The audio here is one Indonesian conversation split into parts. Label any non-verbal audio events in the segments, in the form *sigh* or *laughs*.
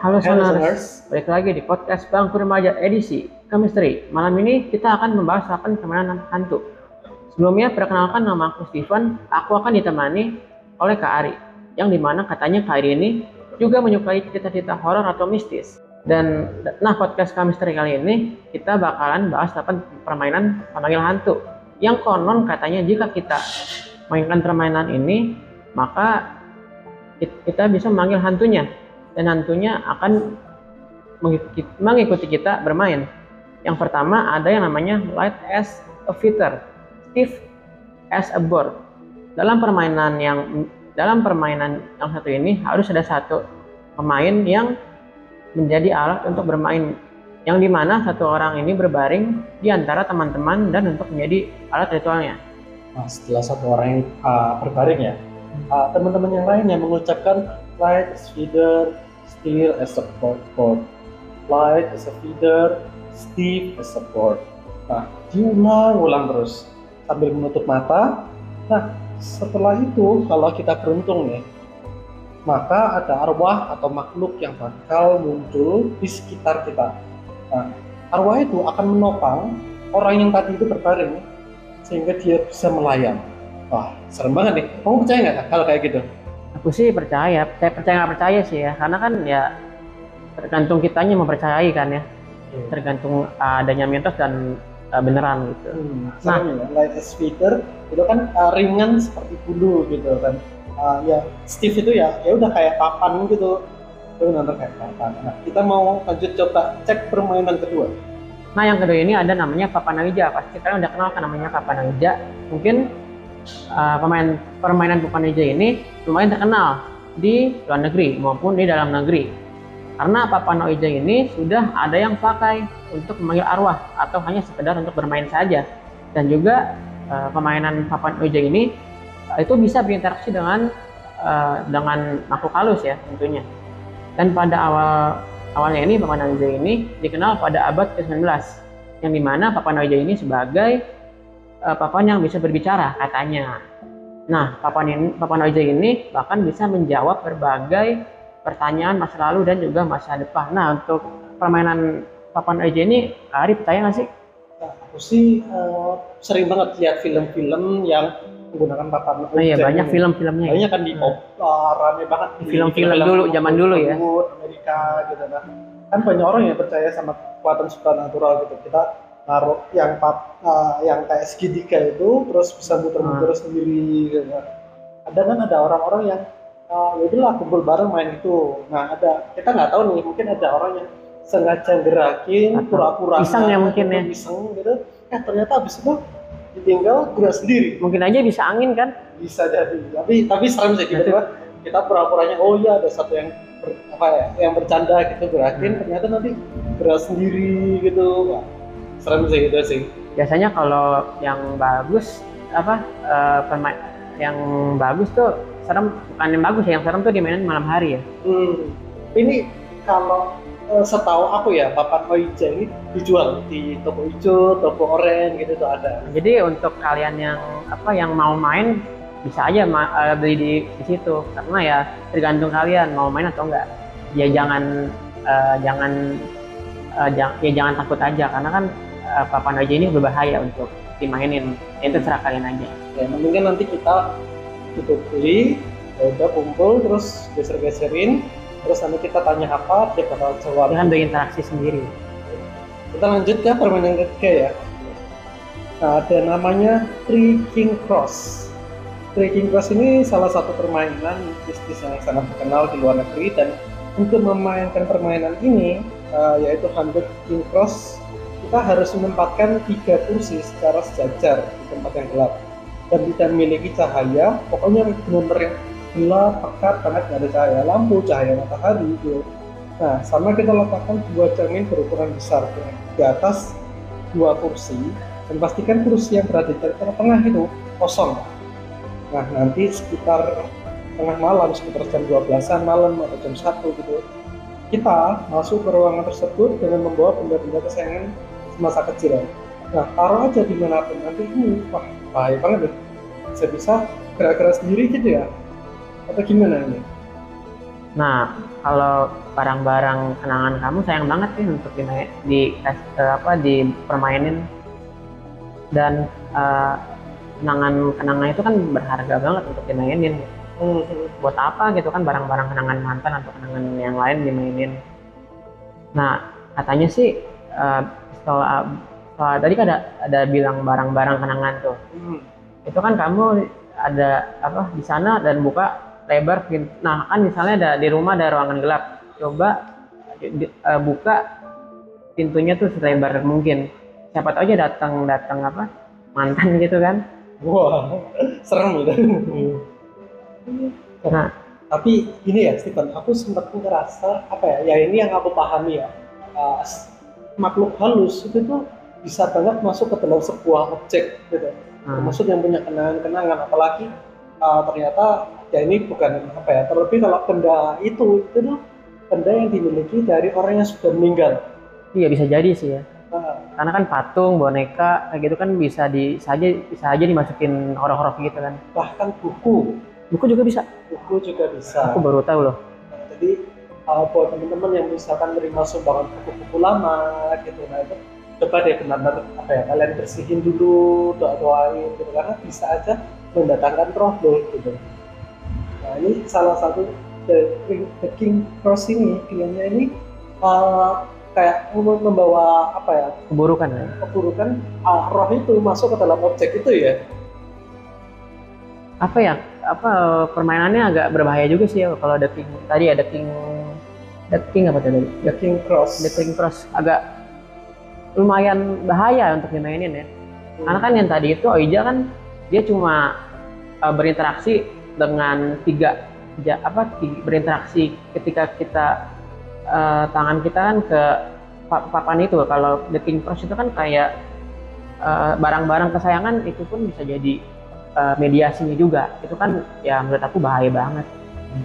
Halo Halo, Sonars, balik lagi di podcast Bangku Remaja edisi Chemistry. Malam ini kita akan membahas akan permainan hantu. Sebelumnya perkenalkan nama aku Steven, aku akan ditemani oleh Kak Ari, yang di mana katanya Kak Ari ini juga menyukai cerita-cerita horor atau mistis. Dan nah podcast Chemistry kali ini kita bakalan bahas tentang permainan pemanggil hantu. Yang konon katanya jika kita mainkan permainan ini, maka kit- kita bisa memanggil hantunya dan hantunya akan mengikuti, kita bermain. Yang pertama ada yang namanya Light as a Fighter, Steve as a Board. Dalam permainan yang dalam permainan yang satu ini harus ada satu pemain yang menjadi alat untuk bermain yang di mana satu orang ini berbaring di antara teman-teman dan untuk menjadi alat ritualnya. Nah, setelah satu orang yang uh, berbaring ya, uh, teman-teman yang lainnya mengucapkan light as feeder, steel as board, board. light as a feeder, Steve as board. Nah, diulang-ulang terus sambil menutup mata. Nah, setelah itu kalau kita beruntung nih, maka ada arwah atau makhluk yang bakal muncul di sekitar kita. Nah, arwah itu akan menopang orang yang tadi itu berbaring sehingga dia bisa melayang. Wah, serem banget nih. Kamu percaya nggak hal kayak gitu? Aku sih percaya, saya percaya nggak percaya sih ya, karena kan ya tergantung kitanya mempercayai kan ya, tergantung adanya mitos dan uh, beneran gitu. Hmm, serem ya. Light as feeder itu kan uh, ringan seperti bulu gitu kan. Uh, ya Steve itu ya ya udah kayak papan gitu. Itu benar kayak papan. Nah, kita mau lanjut coba cek permainan kedua. Nah yang kedua ini ada namanya Papanawija, pasti kalian udah kenal kan namanya Papanawija. Mungkin uh, pemain permainan Papanawija ini lumayan terkenal di luar negeri maupun di dalam negeri. Karena Papanawija ini sudah ada yang pakai untuk memanggil arwah atau hanya sekedar untuk bermain saja. Dan juga uh, pemainan Papanawija ini uh, itu bisa berinteraksi dengan uh, dengan makhluk halus ya tentunya. Dan pada awal awalnya ini Papanawija ini dikenal pada abad ke-19 yang di mana Papanawija ini sebagai uh, papan yang bisa berbicara katanya. Nah, papan ini, Papanawija ini bahkan bisa menjawab berbagai pertanyaan masa lalu dan juga masa depan. Nah, untuk permainan Papanawija ini, Ari percaya nggak sih? Nah, aku sih uh, sering banget lihat film-film yang menggunakan papan Oh iya, banyak film-filmnya. ya. Banyak kan di Hmm. oh, uh, rame banget Di film-film dulu, zaman dulu ya. Amerika gitu kan. Kan banyak orang yang percaya sama kekuatan supernatural gitu. Kita naruh yang pap, uh, yang kayak segitiga itu terus bisa muter-muter Hmm. sendiri gitu kan. Ada kan ada orang-orang yang uh, ya udahlah kumpul bareng main itu. Nah, ada kita nggak tahu nih, mungkin ada orang yang sengaja gerakin pura-pura iseng ya mungkin ya. iseng gitu. Eh ternyata habis itu ditinggal gerak sendiri Mungkin aja bisa angin kan? bisa jadi tapi tapi serem sih tiba-tiba kita pura-puranya oh iya ada satu yang ber- apa ya yang bercanda gitu gerakin Hmm. ternyata nanti gerak sendiri gitu Wah, serem sih itu sih Biasanya kalau yang bagus apa eh, permain yang bagus tuh serem bukan yang bagus ya, yang serem tuh dimainin malam hari ya. hmm. ini kalau eh, setahu aku ya papan Oija ini dijual di toko hijau toko oranye gitu tuh ada Jadi untuk kalian yang apa yang mau main bisa aja ma- eh, beli di, di situ karena ya tergantung kalian mau main atau enggak. Ya jangan eh, jangan eh, jang- ya jangan takut aja karena kan eh, papan aja ini berbahaya untuk dimainin. Itu serah kalian aja. ya mendingan nanti kita itu beli ya udah kumpul terus geser-geserin terus nanti kita tanya apa dia bakal jawab Dia kan berinteraksi sendiri. Kita lanjut ke permainan ketiga ya. Nah, ada namanya Three King Cross. Three King Cross ini salah satu permainan bisnis yang sangat terkenal di luar negeri dan untuk memainkan permainan ini uh, yaitu Hundred King Cross kita harus menempatkan tiga kursi secara sejajar di tempat yang gelap. Dan tidak memiliki cahaya pokoknya benar-benar yang gelap pekat banget nggak ada cahaya. Lampu cahaya matahari gitu Nah, sama kita letakkan dua cermin berukuran besar di atas dua kursi dan pastikan kursi yang berada di tengah-tengah itu kosong. Nah, nanti sekitar tengah malam, sekitar jam 12-an malam atau jam 1 gitu, kita masuk ke ruangan tersebut dengan membawa benda-benda kesayangan semasa kecil. Nah, taruh aja di mana pun nanti ini, wah bahaya banget deh. Bisa-bisa gerak-gerak sendiri gitu ya? Atau gimana ini? Nah, kalau barang-barang kenangan kamu sayang banget sih untuk di, di eh, apa dipermainin dan uh, kenangan kenangan itu kan berharga banget untuk dimainin. Hmm. Buat apa gitu kan barang-barang kenangan mantan atau kenangan yang lain dimainin. Nah, katanya sih uh, setelah, setelah tadi kan ada ada bilang barang-barang kenangan tuh. Hmm. Itu kan kamu ada apa di sana dan buka lebar. Nah, kan misalnya ada di rumah ada ruangan gelap. Coba di, uh, buka pintunya tuh selebar mungkin. Siapa tahu aja datang datang apa mantan gitu kan. Wah, serem gitu. Nah, tapi ini ya Stephen, aku sempat ngerasa apa ya? Ya ini yang aku pahami ya. Uh, makhluk halus itu tuh bisa banget masuk ke dalam sebuah objek gitu. Hmm. Termasuk yang punya kenangan-kenangan apalagi uh, ternyata ya ini bukan apa ya terlebih kalau benda itu itu tuh benda yang dimiliki dari orang yang sudah meninggal. Iya bisa jadi sih ya. Karena kan patung boneka kayak gitu kan bisa di saja bisa aja dimasukin horor-horor gitu kan. Bahkan buku. Buku juga bisa. Buku juga bisa. Aku baru tahu loh. Nah, jadi uh, buat teman-teman yang misalkan menerima sumbangan buku-buku lama gitu nah itu coba deh benar-benar apa ya kalian bersihin dulu doa-doain gitu. Karena bisa aja mendatangkan roh gitu. Nah ini salah satu the, the King Cross ini kayaknya ini uh, kayak membawa apa ya keburukan ya? keburukan uh, roh itu masuk ke dalam objek itu ya. Apa ya apa permainannya agak berbahaya juga sih ya kalau The King tadi ada King The King apa tadi The King Cross. The King Cross. Agak lumayan bahaya untuk dimainin ya. Hmm. karena kan yang tadi itu Oija kan dia cuma uh, berinteraksi dengan tiga ya, apa berinteraksi ketika kita uh, tangan kita kan ke papan itu. Kalau the king cross itu kan kayak eh, barang-barang uh, kesayangan itu pun bisa jadi uh, mediasinya juga. Itu kan ya menurut aku bahaya banget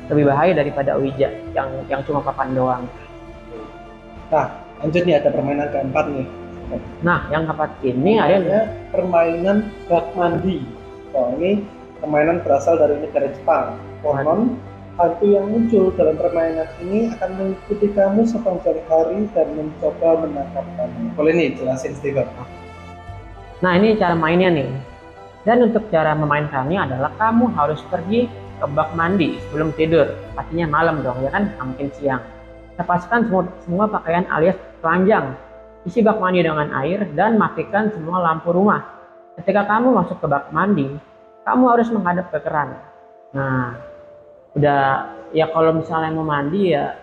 lebih bahaya daripada Ouija yang yang cuma papan doang nah lanjut nih ada permainan keempat nih nah yang keempat ini ada permainan bak mandi oh ini permainan berasal dari negara Jepang. Konon, hantu yang muncul dalam permainan ini akan mengikuti kamu sepanjang hari dan mencoba menangkap kamu. Boleh nih jelasin Steven. Nah ini cara mainnya nih. Dan untuk cara memainkannya adalah kamu harus pergi ke bak mandi sebelum tidur. Pastinya malam dong ya kan, mungkin siang. Lepaskan semua, semua pakaian alias telanjang. Isi bak mandi dengan air dan matikan semua lampu rumah. Ketika kamu masuk ke bak mandi, kamu harus menghadap ke keran. Nah, udah ya kalau misalnya mau mandi ya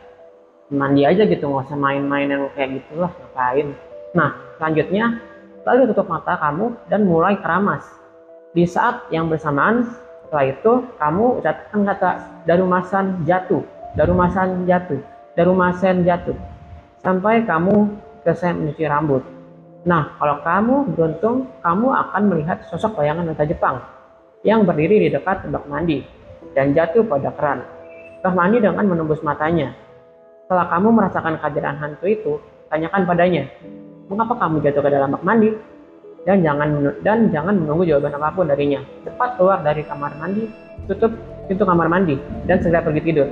mandi aja gitu, nggak usah main-main yang kayak gitulah, ngapain. Nah, selanjutnya lalu tutup mata kamu dan mulai keramas. Di saat yang bersamaan, setelah itu kamu ucapkan kata darumasan jatuh, darumasan jatuh, darumasen jatuh, sampai kamu selesai mencuci rambut. Nah, kalau kamu beruntung, kamu akan melihat sosok bayangan wanita Jepang yang berdiri di dekat bak mandi dan jatuh pada keran. Rahmani dengan menembus matanya. Setelah kamu merasakan kehadiran hantu itu, tanyakan padanya, mengapa kamu jatuh ke dalam bak mandi? Dan jangan dan jangan menunggu jawaban apa pun darinya. Cepat keluar dari kamar mandi, tutup pintu kamar mandi, dan segera pergi tidur.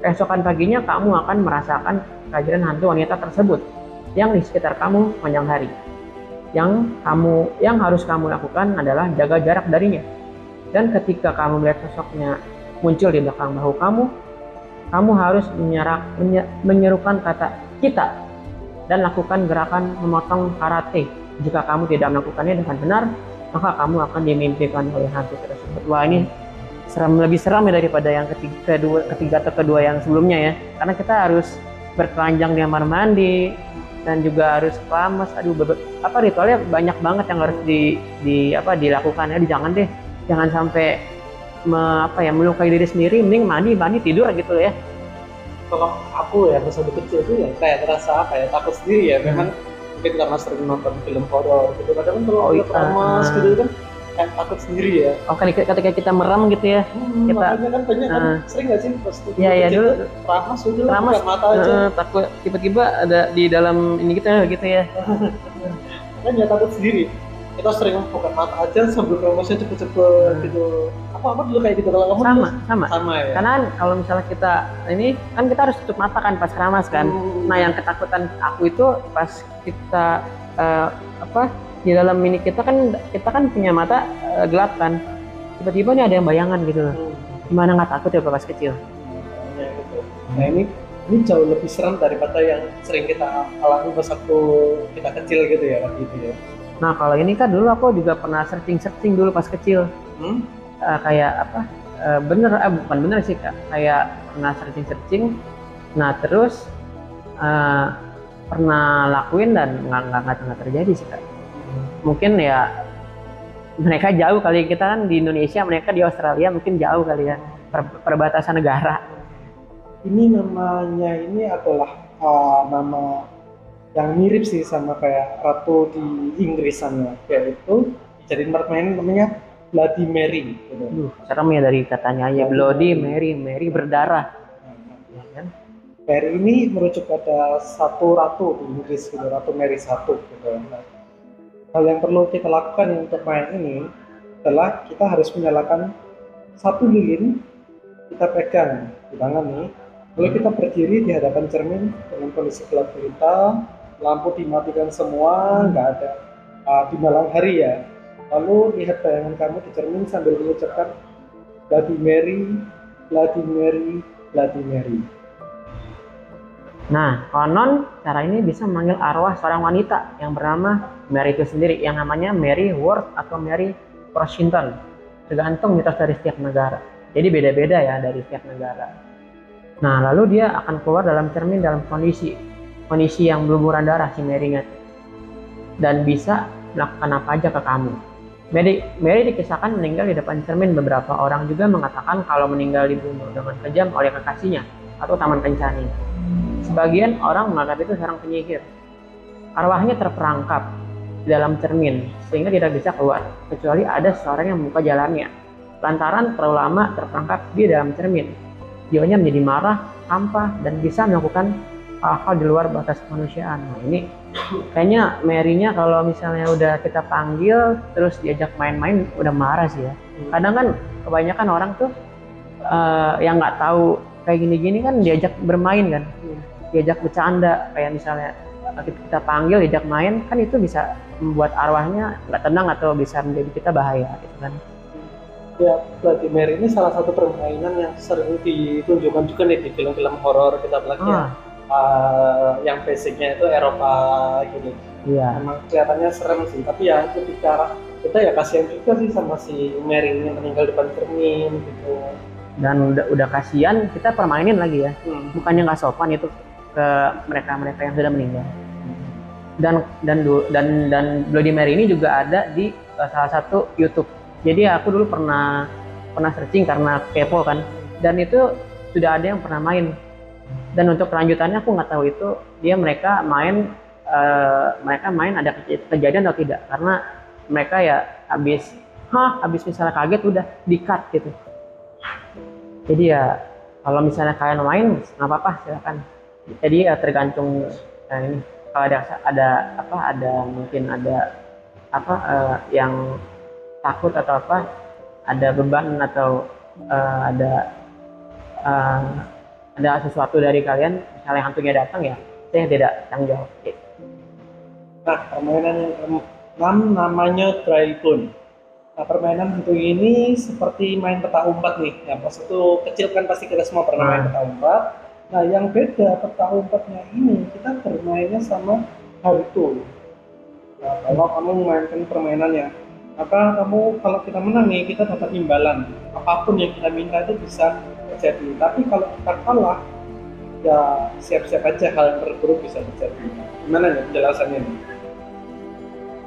Keesokan paginya kamu akan merasakan kehadiran hantu wanita tersebut yang di sekitar kamu panjang hari. Yang kamu yang harus kamu lakukan adalah jaga jarak darinya dan ketika kamu melihat sosoknya muncul di belakang bahu kamu, kamu harus menyerak, menye, menyerukan kata kita dan lakukan gerakan memotong karate. Jika kamu tidak melakukannya dengan benar, maka kamu akan dimimpikan oleh hantu tersebut. Wah ini seram lebih seram ya daripada yang ketiga, kedua, ketiga atau kedua yang sebelumnya ya. Karena kita harus bertelanjang di kamar mandi dan juga harus keramas. Aduh, apa ritualnya banyak banget yang harus di, di apa dilakukan ya. Jangan deh jangan sampai me, apa ya melukai diri sendiri mending mandi mandi tidur gitu ya kalau aku ya lebih kecil itu ya kayak terasa apa ya takut sendiri ya hmm. Mungkin karena sering nonton film horor gitu. Kadang kan kalau oh, iya. uh, gitu kan kayak takut sendiri ya. Oh kan ketika kita merem gitu ya hmm, kita kan banyak kan uh, sering gak sih pas ya ya dulu ramas udah ramas. mata aja. Uh, takut tiba-tiba ada di dalam ini kita gitu ya. *laughs* Kan ya takut sendiri kita sering buka mata aja sambil kremasnya cepet-cepet Hmm. gitu apa apa dulu kayak gitu kalau kamu sama dulu sama sama ya karena kalau misalnya kita ini kan kita harus tutup mata kan pas keramas kan Hmm. nah yang ketakutan aku itu pas kita eh, apa di dalam mini kita kan kita kan punya mata eh, gelap kan tiba-tiba nih ada yang bayangan gitu loh Hmm. gimana nggak takut ya pas kecil Ya, gitu. Nah ini ini jauh lebih serem daripada yang sering kita alami pas waktu kita kecil gitu ya waktu itu ya. Nah kalau ini kan dulu aku juga pernah searching searching dulu pas kecil. Hmm? Eh, kayak apa? Eh, bener eh, bukan bener sih kak. Kayak pernah searching searching nah terus eh, pernah lakuin dan nggak nggak nggak nggak terjadi sih kak. Mungkin ya mereka jauh kali. Kita kan di Indonesia mereka di Australia mungkin jauh kali ya. Per- perbatasan negara. Ini namanya ini adalah uh, nama yang mirip sih sama kayak ratu di Inggris sana yaitu dijadiin permainan namanya Bloody Mary gitu. Duh, serem ya dari katanya aja Bloody Mary Mary berdarah ya kan? Mary ini merujuk pada satu ratu di Inggris gitu, Ratu Mary satu gitu. Nah, hal yang perlu kita lakukan untuk main ini adalah kita harus menyalakan satu lilin kita pegang di tangan nih lalu kita berdiri di hadapan cermin dengan kondisi gelap gulita lampu dimatikan semua nggak ada uh, di malam hari ya lalu lihat bayangan kamu di cermin sambil mengucapkan Bloody Mary Bloody Mary Bloody Mary Nah, konon cara ini bisa memanggil arwah seorang wanita yang bernama Mary itu sendiri, yang namanya Mary Ward atau Mary Washington. Tergantung mitos dari setiap negara. Jadi beda-beda ya dari setiap negara. Nah, lalu dia akan keluar dalam cermin dalam kondisi kondisi yang berlumuran darah si Mary-nya dan bisa melakukan apa aja ke kamu. Mary, Mary dikisahkan meninggal di depan cermin. Beberapa orang juga mengatakan kalau meninggal dibunuh dengan kejam oleh kekasihnya atau taman kencani. Sebagian orang menganggap itu seorang penyihir. Arwahnya terperangkap di dalam cermin sehingga tidak bisa keluar kecuali ada seorang yang membuka jalannya. Lantaran terlalu lama terperangkap di dalam cermin. Jiwanya menjadi marah, hampa, dan bisa melakukan hal-hal di luar batas kemanusiaan. Nah ini kayaknya Mary-nya kalau misalnya udah kita panggil terus diajak main-main udah marah sih ya. Kadang kan kebanyakan orang tuh eh, yang nggak tahu kayak gini-gini kan diajak bermain kan. Diajak bercanda kayak misalnya kita panggil diajak main kan itu bisa membuat arwahnya nggak tenang atau bisa menjadi kita bahaya gitu kan. Ya, Bloody Mary ini salah satu permainan yang sering ditunjukkan juga nih di film-film horor kita apalagi ah uh, yang basicnya itu Eropa gitu. iya Emang kelihatannya serem sih, tapi ya ketika kita ya kasihan juga sih sama si Mary ini meninggal depan cermin gitu. dan udah udah kasihan kita permainin lagi ya Hmm. bukannya nggak sopan itu ke mereka-mereka yang sudah meninggal dan dan dan dan Bloody Mary ini juga ada di uh, salah satu YouTube jadi aku dulu pernah pernah searching karena kepo kan dan itu sudah ada yang pernah main dan untuk kelanjutannya aku nggak tahu itu dia mereka main eh, mereka main ada kej- kejadian atau tidak. Karena mereka ya habis hah habis misalnya kaget udah di cut gitu. Jadi ya kalau misalnya kalian main nggak apa-apa silakan. Jadi ya tergantung eh, ini kalau ada ada apa ada mungkin ada apa eh, yang takut atau apa ada beban atau eh, ada eh, ada sesuatu dari kalian misalnya hantunya datang ya saya tidak tanggung jawab. Nah, permainan yang keenam namanya Dragon. Nah, permainan hantu ini seperti main peta umpat nih. Yang pas itu kecil kan pasti kita semua pernah main Nah. peta umpat. Nah, yang beda peta umpatnya ini kita bermainnya sama hantu. Nah, kalau kamu memainkan permainannya, maka kamu kalau kita menang nih kita dapat imbalan. Apa pun yang kita minta itu bisa terjadi. Tapi kalau kita kalah, ya siap-siap aja hal yang terburuk bisa terjadi. Gimana ya penjelasannya nih?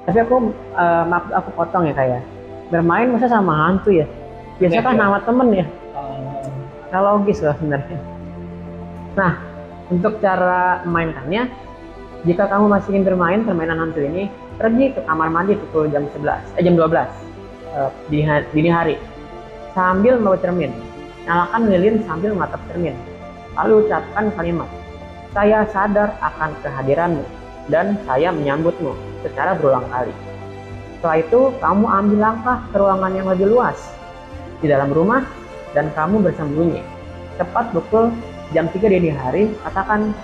tapi aku eh, maaf aku potong ya kayak bermain masa sama hantu ya biasa kan Iya. nama temen ya Uh, Nggak logis loh sebenarnya. Nah, untuk cara memainkannya, jika kamu masih ingin bermain permainan hantu ini, pergi ke kamar mandi pukul jam 11, eh, jam 12 eh, di ha- dini hari, sambil membawa cermin. Nyalakan lilin sambil menatap cermin. Lalu ucapkan kalimat, saya sadar akan kehadiranmu dan saya menyambutmu secara berulang kali. Setelah itu, kamu ambil langkah ke ruangan yang lebih luas di dalam rumah dan kamu bersembunyi. Tepat pukul jam 3 dini hari, katakan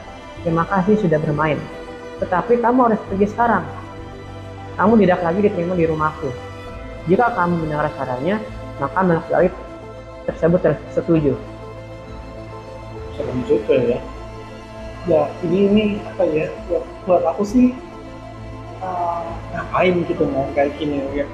terima kasih sudah bermain. Tetapi kamu harus pergi sekarang. Kamu tidak lagi diterima di rumahku. Jika kamu mendengar sarannya, maka gaib tersebut tersetuju. serem juga ya ya ini ini apa ya, ya buat aku sih uh, ngapain gitu kan kayak gini ya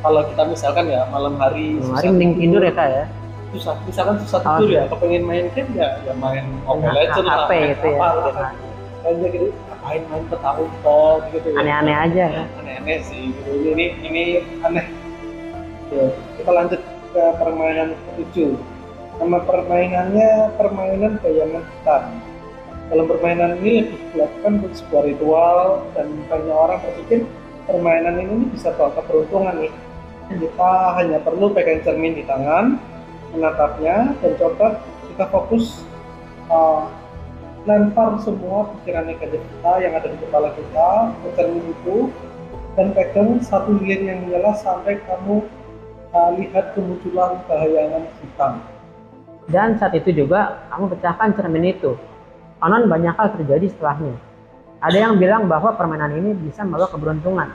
kalau kita misalkan ya malam hari Malam hari mending tidur ya kak ya. susah misalkan susah Oh, tidur iya. ya kepengen main game ya ya main mobile Main legend lah HP main gitu ya. apa lah. Kayaknya gitu ngapain main peta umpet gitu ya Aneh-aneh aja ya. aneh-aneh sih gitu ini ini aneh ya, kita lanjut ke permainan ketujuh. Nama permainannya permainan bayangan hitam. Dalam permainan ini lebih dilakukan untuk sebuah ritual dan banyak orang berpikir permainan ini bisa bawa keberuntungan nih. Kita hanya perlu pegang cermin di tangan menatapnya dan coba kita fokus uh, lempar semua pikiran negatif kita yang ada di kepala kita ke cermin itu dan pegang satu lilin yang menyala sampai kamu lihat kemunculan bayangan hitam. Dan saat itu juga kamu pecahkan cermin itu. Konon banyak hal terjadi setelahnya. Ada yang bilang bahwa permainan ini bisa membawa keberuntungan.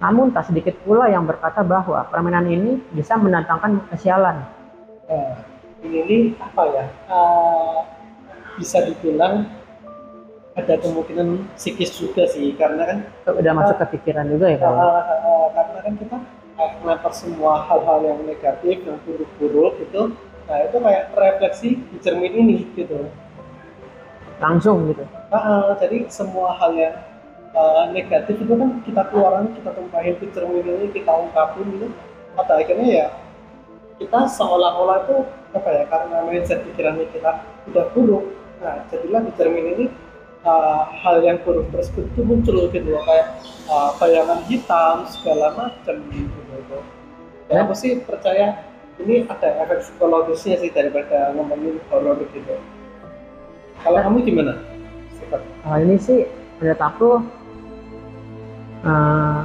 Namun tak sedikit pula yang berkata bahwa permainan ini bisa mendatangkan kesialan. Nah, ini, ini apa ya? Uh, bisa dibilang ada kemungkinan psikis juga sih karena kan Udah masuk ke pikiran juga ya uh, kalau. uh, uh, karena kan kita melempar semua hal-hal yang negatif yang buruk-buruk itu nah itu kayak refleksi di cermin ini gitu. Langsung gitu. Uh, jadi semua hal yang uh, negatif itu kan kita keluarin kita tumpahin ke cermin ini kita ungkapin gitu. Pada akhirnya ya kita seolah-olah itu apa ya karena mindset pikirannya kita udah buruk nah jadilah di cermin ini uh, hal yang buruk tersebut itu muncul gitu loh kayak uh, bayangan hitam segala macam gitu gitu. Ya, aku sih percaya ini ada efek psikologisnya sih daripada ngomongin horor gitu. Kalau kamu gimana? Sifat. Kalau ini sih menurut aku eh,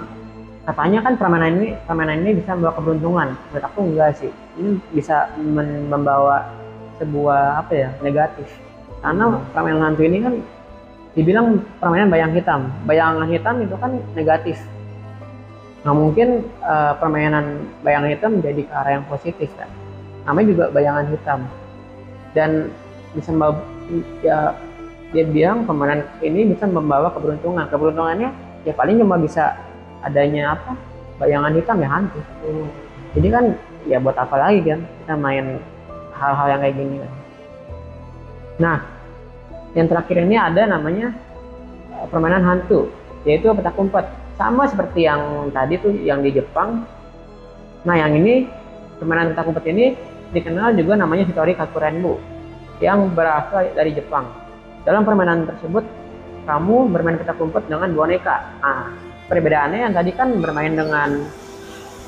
katanya kan permainan ini permainan ini bisa membawa keberuntungan. Menurut aku enggak sih. Ini bisa membawa sebuah apa ya negatif. Karena permainan hantu ini kan dibilang permainan bayang hitam. Bayangan hitam itu kan negatif. Nah mungkin eh, permainan bayangan hitam menjadi ke arah yang positif kan. Namanya juga bayangan hitam. Dan bisa ya dia bilang permainan ini bisa membawa keberuntungan. Keberuntungannya ya paling cuma bisa adanya apa bayangan hitam ya hantu. Jadi kan ya buat apa lagi kan kita main hal-hal yang kayak gini kan. Nah, yang terakhir ini ada namanya eh, permainan hantu, yaitu petak umpet. Sama seperti yang tadi tuh yang di Jepang. Nah, yang ini permainan petak umpet ini dikenal juga namanya Hitori Kakurenbu yang berasal dari Jepang. Dalam permainan tersebut, kamu bermain petak umpet dengan boneka. Nah, perbedaannya yang tadi kan bermain dengan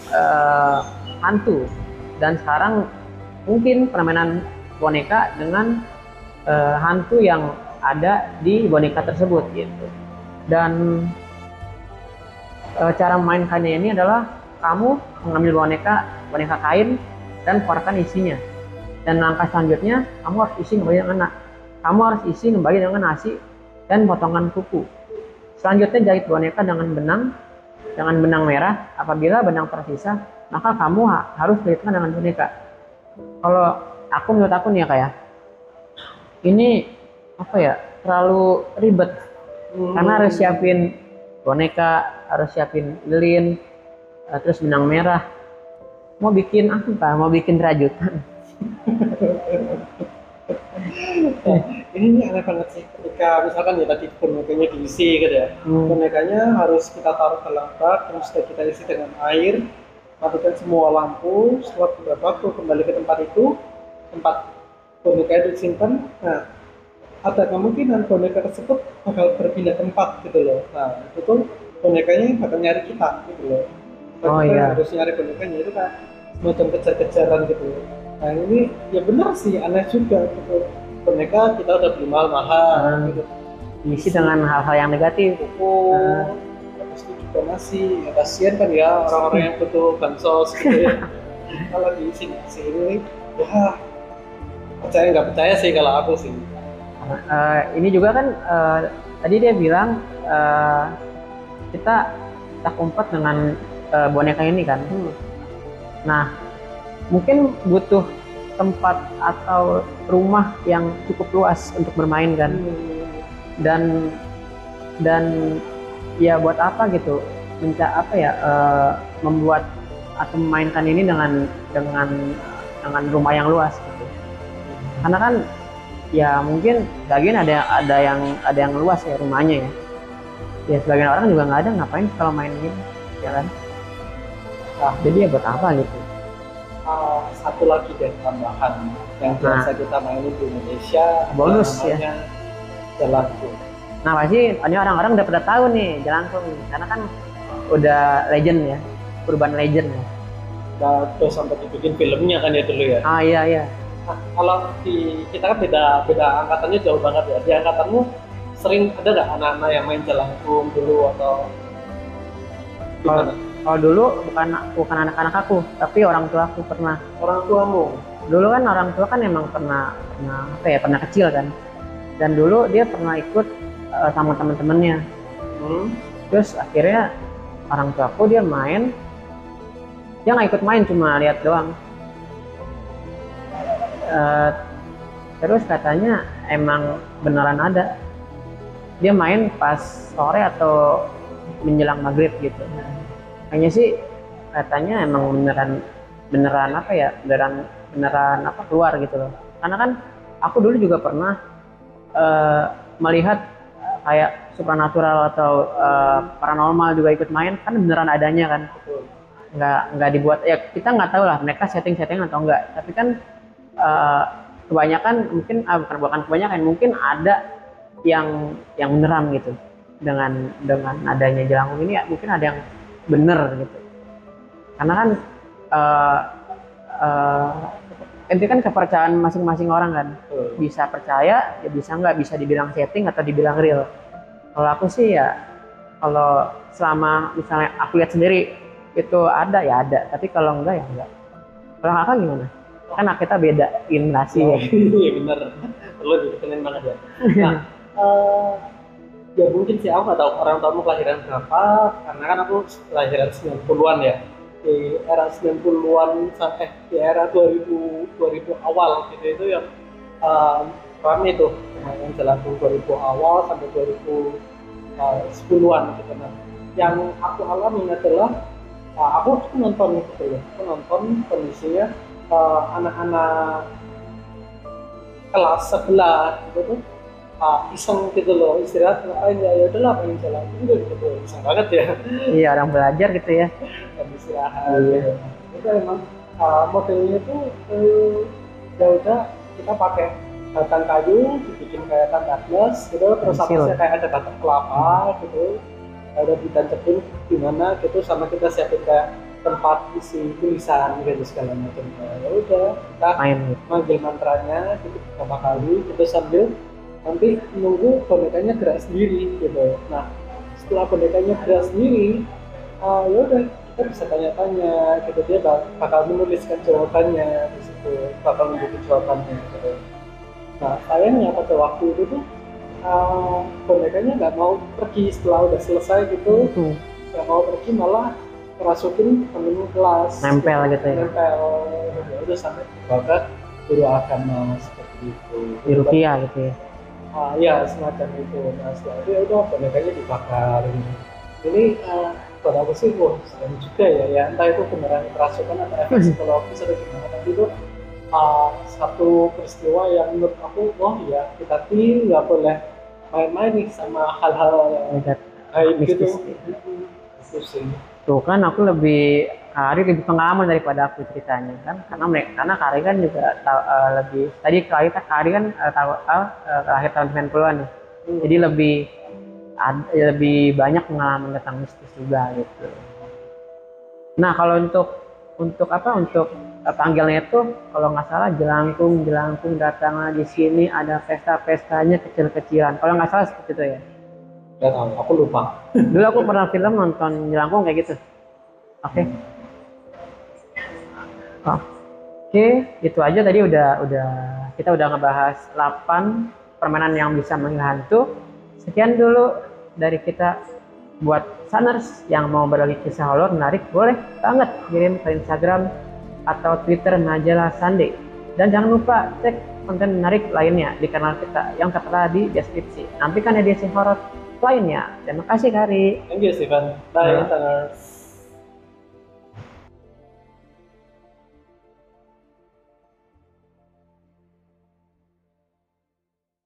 eh, hantu dan sekarang mungkin permainan boneka dengan eh, hantu yang ada di boneka tersebut gitu. Dan eh, cara memainkannya ini adalah kamu mengambil boneka boneka kain dan keluarkan isinya. Dan langkah selanjutnya kamu harus isi kembali dengan na- kamu harus isi kembali dengan nasi dan potongan kuku. Selanjutnya jahit boneka dengan benang dengan benang merah. Apabila benang tersisa, maka kamu ha- harus jahitkan dengan boneka. Kalau aku menurut aku nih ya kayak ini apa ya terlalu ribet karena harus siapin boneka, harus siapin lilin, eh, terus benang merah. Mau bikin apa? Mau bikin rajutan. ini ini aneh banget sih ketika misalkan ya tadi bonekanya diisi gitu ya Hmm. bonekanya harus kita taruh dalam bak terus kita isi dengan air matikan semua lampu setelah beberapa waktu kembali ke tempat itu tempat boneka itu disimpan nah ada kemungkinan boneka tersebut bakal berpindah tempat gitu loh nah itu tuh bonekanya bakal nyari kita gitu loh kita, Oh, kita iya. harus nyari bonekanya itu kan semacam kejar-kejaran gitu nah ini ya benar sih aneh juga gitu boneka kita udah beli mahal-mahal Hmm. gitu Diisi dengan hal-hal yang negatif. kuku Ah. habis itu juga donasi ya kasihan kan ya orang-orang yang butuh bansos gitu ya *laughs* kalau di sini sini ya percaya nggak percaya sih kalau aku sih Eh, ini juga kan eh, tadi dia bilang eh, kita tak umpet dengan eh, boneka ini kan. Nah, mungkin butuh tempat atau rumah yang cukup luas untuk bermain kan. Dan dan ya buat apa gitu? Minta apa ya? eh, membuat atau memainkan ini dengan dengan dengan rumah yang luas gitu. Karena kan ya mungkin bagian ada ada yang ada yang luas ya rumahnya ya. Ya sebagian orang juga nggak ada ngapain kalau main gini, ya kan? Nah. Jadi ya buat apa gitu? Ah, satu lagi deh tambahan yang biasa kita mainin di Indonesia Nah. Bonus, ya. jalanku Nah pasti ini orang-orang udah pada tahu nih Jelangkung karena kan udah legend ya, urban legend ya. udah udah sampai dibikin filmnya kan ya dulu ya Ah iya iya. Nah, kalau di kita kan beda beda angkatannya jauh banget ya. Di angkatanmu sering ada nggak anak-anak yang main jelangkung dulu atau gimana? Kalau dulu bukan bukan anak-anak aku, tapi orang tua aku pernah. Orang tuamu? Dulu kan orang tua kan emang pernah pernah apa ya pernah kecil kan. Dan dulu dia pernah ikut eh, sama teman-temannya. Hmm? Terus akhirnya orang tua aku dia main, dia nggak ikut main cuma lihat doang. Eh, terus katanya emang beneran ada. Dia main pas sore atau menjelang maghrib gitu. Kayaknya sih katanya emang beneran beneran apa ya beneran beneran apa keluar gitu loh. Karena kan aku dulu juga pernah eh, melihat kayak supranatural atau eh, paranormal juga ikut main kan beneran adanya kan nggak nggak dibuat ya kita nggak tahu lah mereka setting setting atau enggak tapi kan eh, kebanyakan mungkin ah, bukan bukan kebanyakan mungkin ada yang yang beneran gitu. Dengan dengan adanya jelangkung ini ya mungkin ada yang bener gitu. Karena kan eh eh, itu kan kepercayaan masing-masing orang kan. Betul. bisa percaya ya bisa nggak bisa dibilang setting atau dibilang real. Kalau aku sih ya kalau selama misalnya aku lihat sendiri itu ada ya ada. Tapi kalau enggak ya enggak kalau kakak gimana? Kan kita beda generasi ya. *laughs* Iya bener. Lo ditekenin banget ya. Nah, *laughs* eh, ya mungkin sih aku nggak tahu orang tahu kelahiran berapa karena kan aku kelahiran 90-an ya. Di era 90-an sampai di era 2000 2000 awal gitu itu yang eh, rame tuh yang jelangkung 2000 awal sampai 2010-an gitu nah. Yang aku alami adalah eh, aku tuh nonton gitu ya aku nonton kondisinya eh, anak-anak kelas sebelah gitu tuh ah, iseng gitu loh istirahat ngapain ya ya udahlah pengen jalan itu gitu iseng banget ya iya orang belajar gitu ya dan istirahat Iya. gitu. itu emang ah, modelnya itu eh, udah kita pakai batang kayu dibikin kayak tanda plus gitu terus atasnya kayak ada batang kelapa gitu ada ditancepin di mana gitu sama kita siapin kayak tempat isi tulisan gitu segala macam ya udah kita main manggil mantranya gitu beberapa kali gitu sambil nanti nunggu bonekanya gerak sendiri gitu. Nah setelah bonekanya gerak sendiri ah, ya udah kita bisa tanya-tanya gitu. Dia bak- bakal menuliskan jawabannya di situ bakal menjadi jawabannya gitu. Nah sayangnya pada waktu itu tuh ah, bonekanya nggak mau pergi setelah udah selesai gitu. Itu nggak mau pergi malah kerasukin temen kelas Nempel gitu. ya? nempel ya udah sampai dibawa guru agama seperti itu. Di rupiah gitu ya ah ya semacam itu nah setelah itu ya udah bonekanya dibakar ini. Ini eh, buat aku sih? Wah serem juga ya. Ya entah itu beneran kerasukan atau efek Hmm. psikologis atau gimana. Tapi itu ah, satu peristiwa yang menurut aku wah ya kita tuh nggak boleh main-main nih sama hal-hal yang gaib gitu. Ya. itu sih tuh kan aku lebih Kari lebih pengalaman daripada aku ceritanya kan. Karena mereka karena Kari kan juga eh, lebih tadi Kari kan Kari kan eh, tahu akhir tahun 90-an ya. Jadi lebih ad- lebih banyak pengalaman tentang mistis juga gitu. Nah kalau untuk untuk apa untuk eh, panggilnya itu kalau nggak salah jelangkung jelangkung datanglah di sini ada pesta-pestanya kecil-kecilan. Kalau nggak salah seperti itu ya Gak tahu, aku lupa. Dulu aku pernah film nonton Jelangkung kayak gitu. Oke. Oke, itu aja tadi udah udah kita udah ngebahas 8 permainan yang bisa manggil hantu. Sekian dulu dari kita buat Sunners yang mau berbagi kisah horor menarik boleh banget kirim ke Instagram atau Twitter majalah Sunday. Dan jangan lupa cek konten menarik lainnya di kanal kita yang tertera di deskripsi. Nantikan edisi horor lainnya. Terima kasih Kari. Thank you, Steven. Bye. Tangers.